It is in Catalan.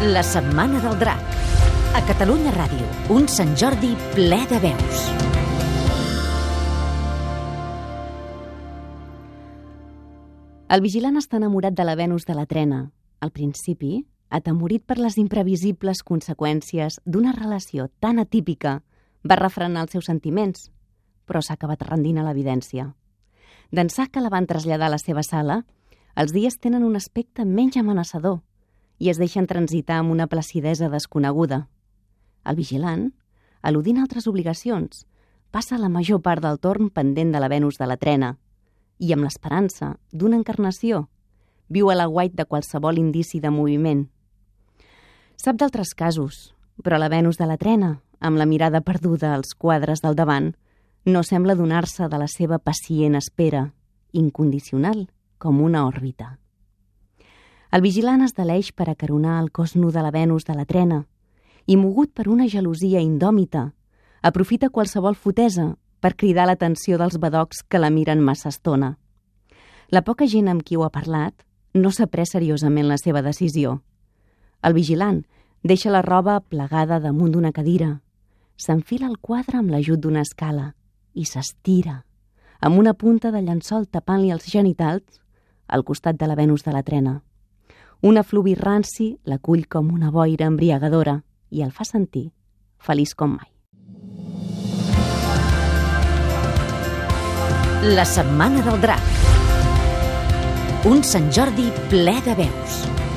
La Setmana del Drac. A Catalunya Ràdio, un Sant Jordi ple de veus. El vigilant està enamorat de la Venus de la trena. Al principi, atemorit per les imprevisibles conseqüències d'una relació tan atípica, va refrenar els seus sentiments, però s'ha acabat rendint a l'evidència. D'ençà que la van traslladar a la seva sala, els dies tenen un aspecte menys amenaçador i es deixen transitar amb una placidesa desconeguda. El vigilant, al·ludint altres obligacions, passa la major part del torn pendent de la Venus de la trena i, amb l'esperança d'una encarnació, viu a la guait de qualsevol indici de moviment. Sap d'altres casos, però la Venus de la trena, amb la mirada perduda als quadres del davant, no sembla donar-se de la seva pacient espera, incondicional com una òrbita. El vigilant es deleix per acaronar el cos nu de la Venus de la trena i, mogut per una gelosia indòmita, aprofita qualsevol fotesa per cridar l'atenció dels badocs que la miren massa estona. La poca gent amb qui ho ha parlat no s'ha pres seriosament la seva decisió. El vigilant deixa la roba plegada damunt d'una cadira, s'enfila al quadre amb l'ajut d'una escala i s'estira, amb una punta de llençol tapant-li els genitals al costat de la Venus de la trena. Un efluvi ranci l'acull com una boira embriagadora i el fa sentir feliç com mai. La Setmana del Drac. Un Sant Jordi ple de veus.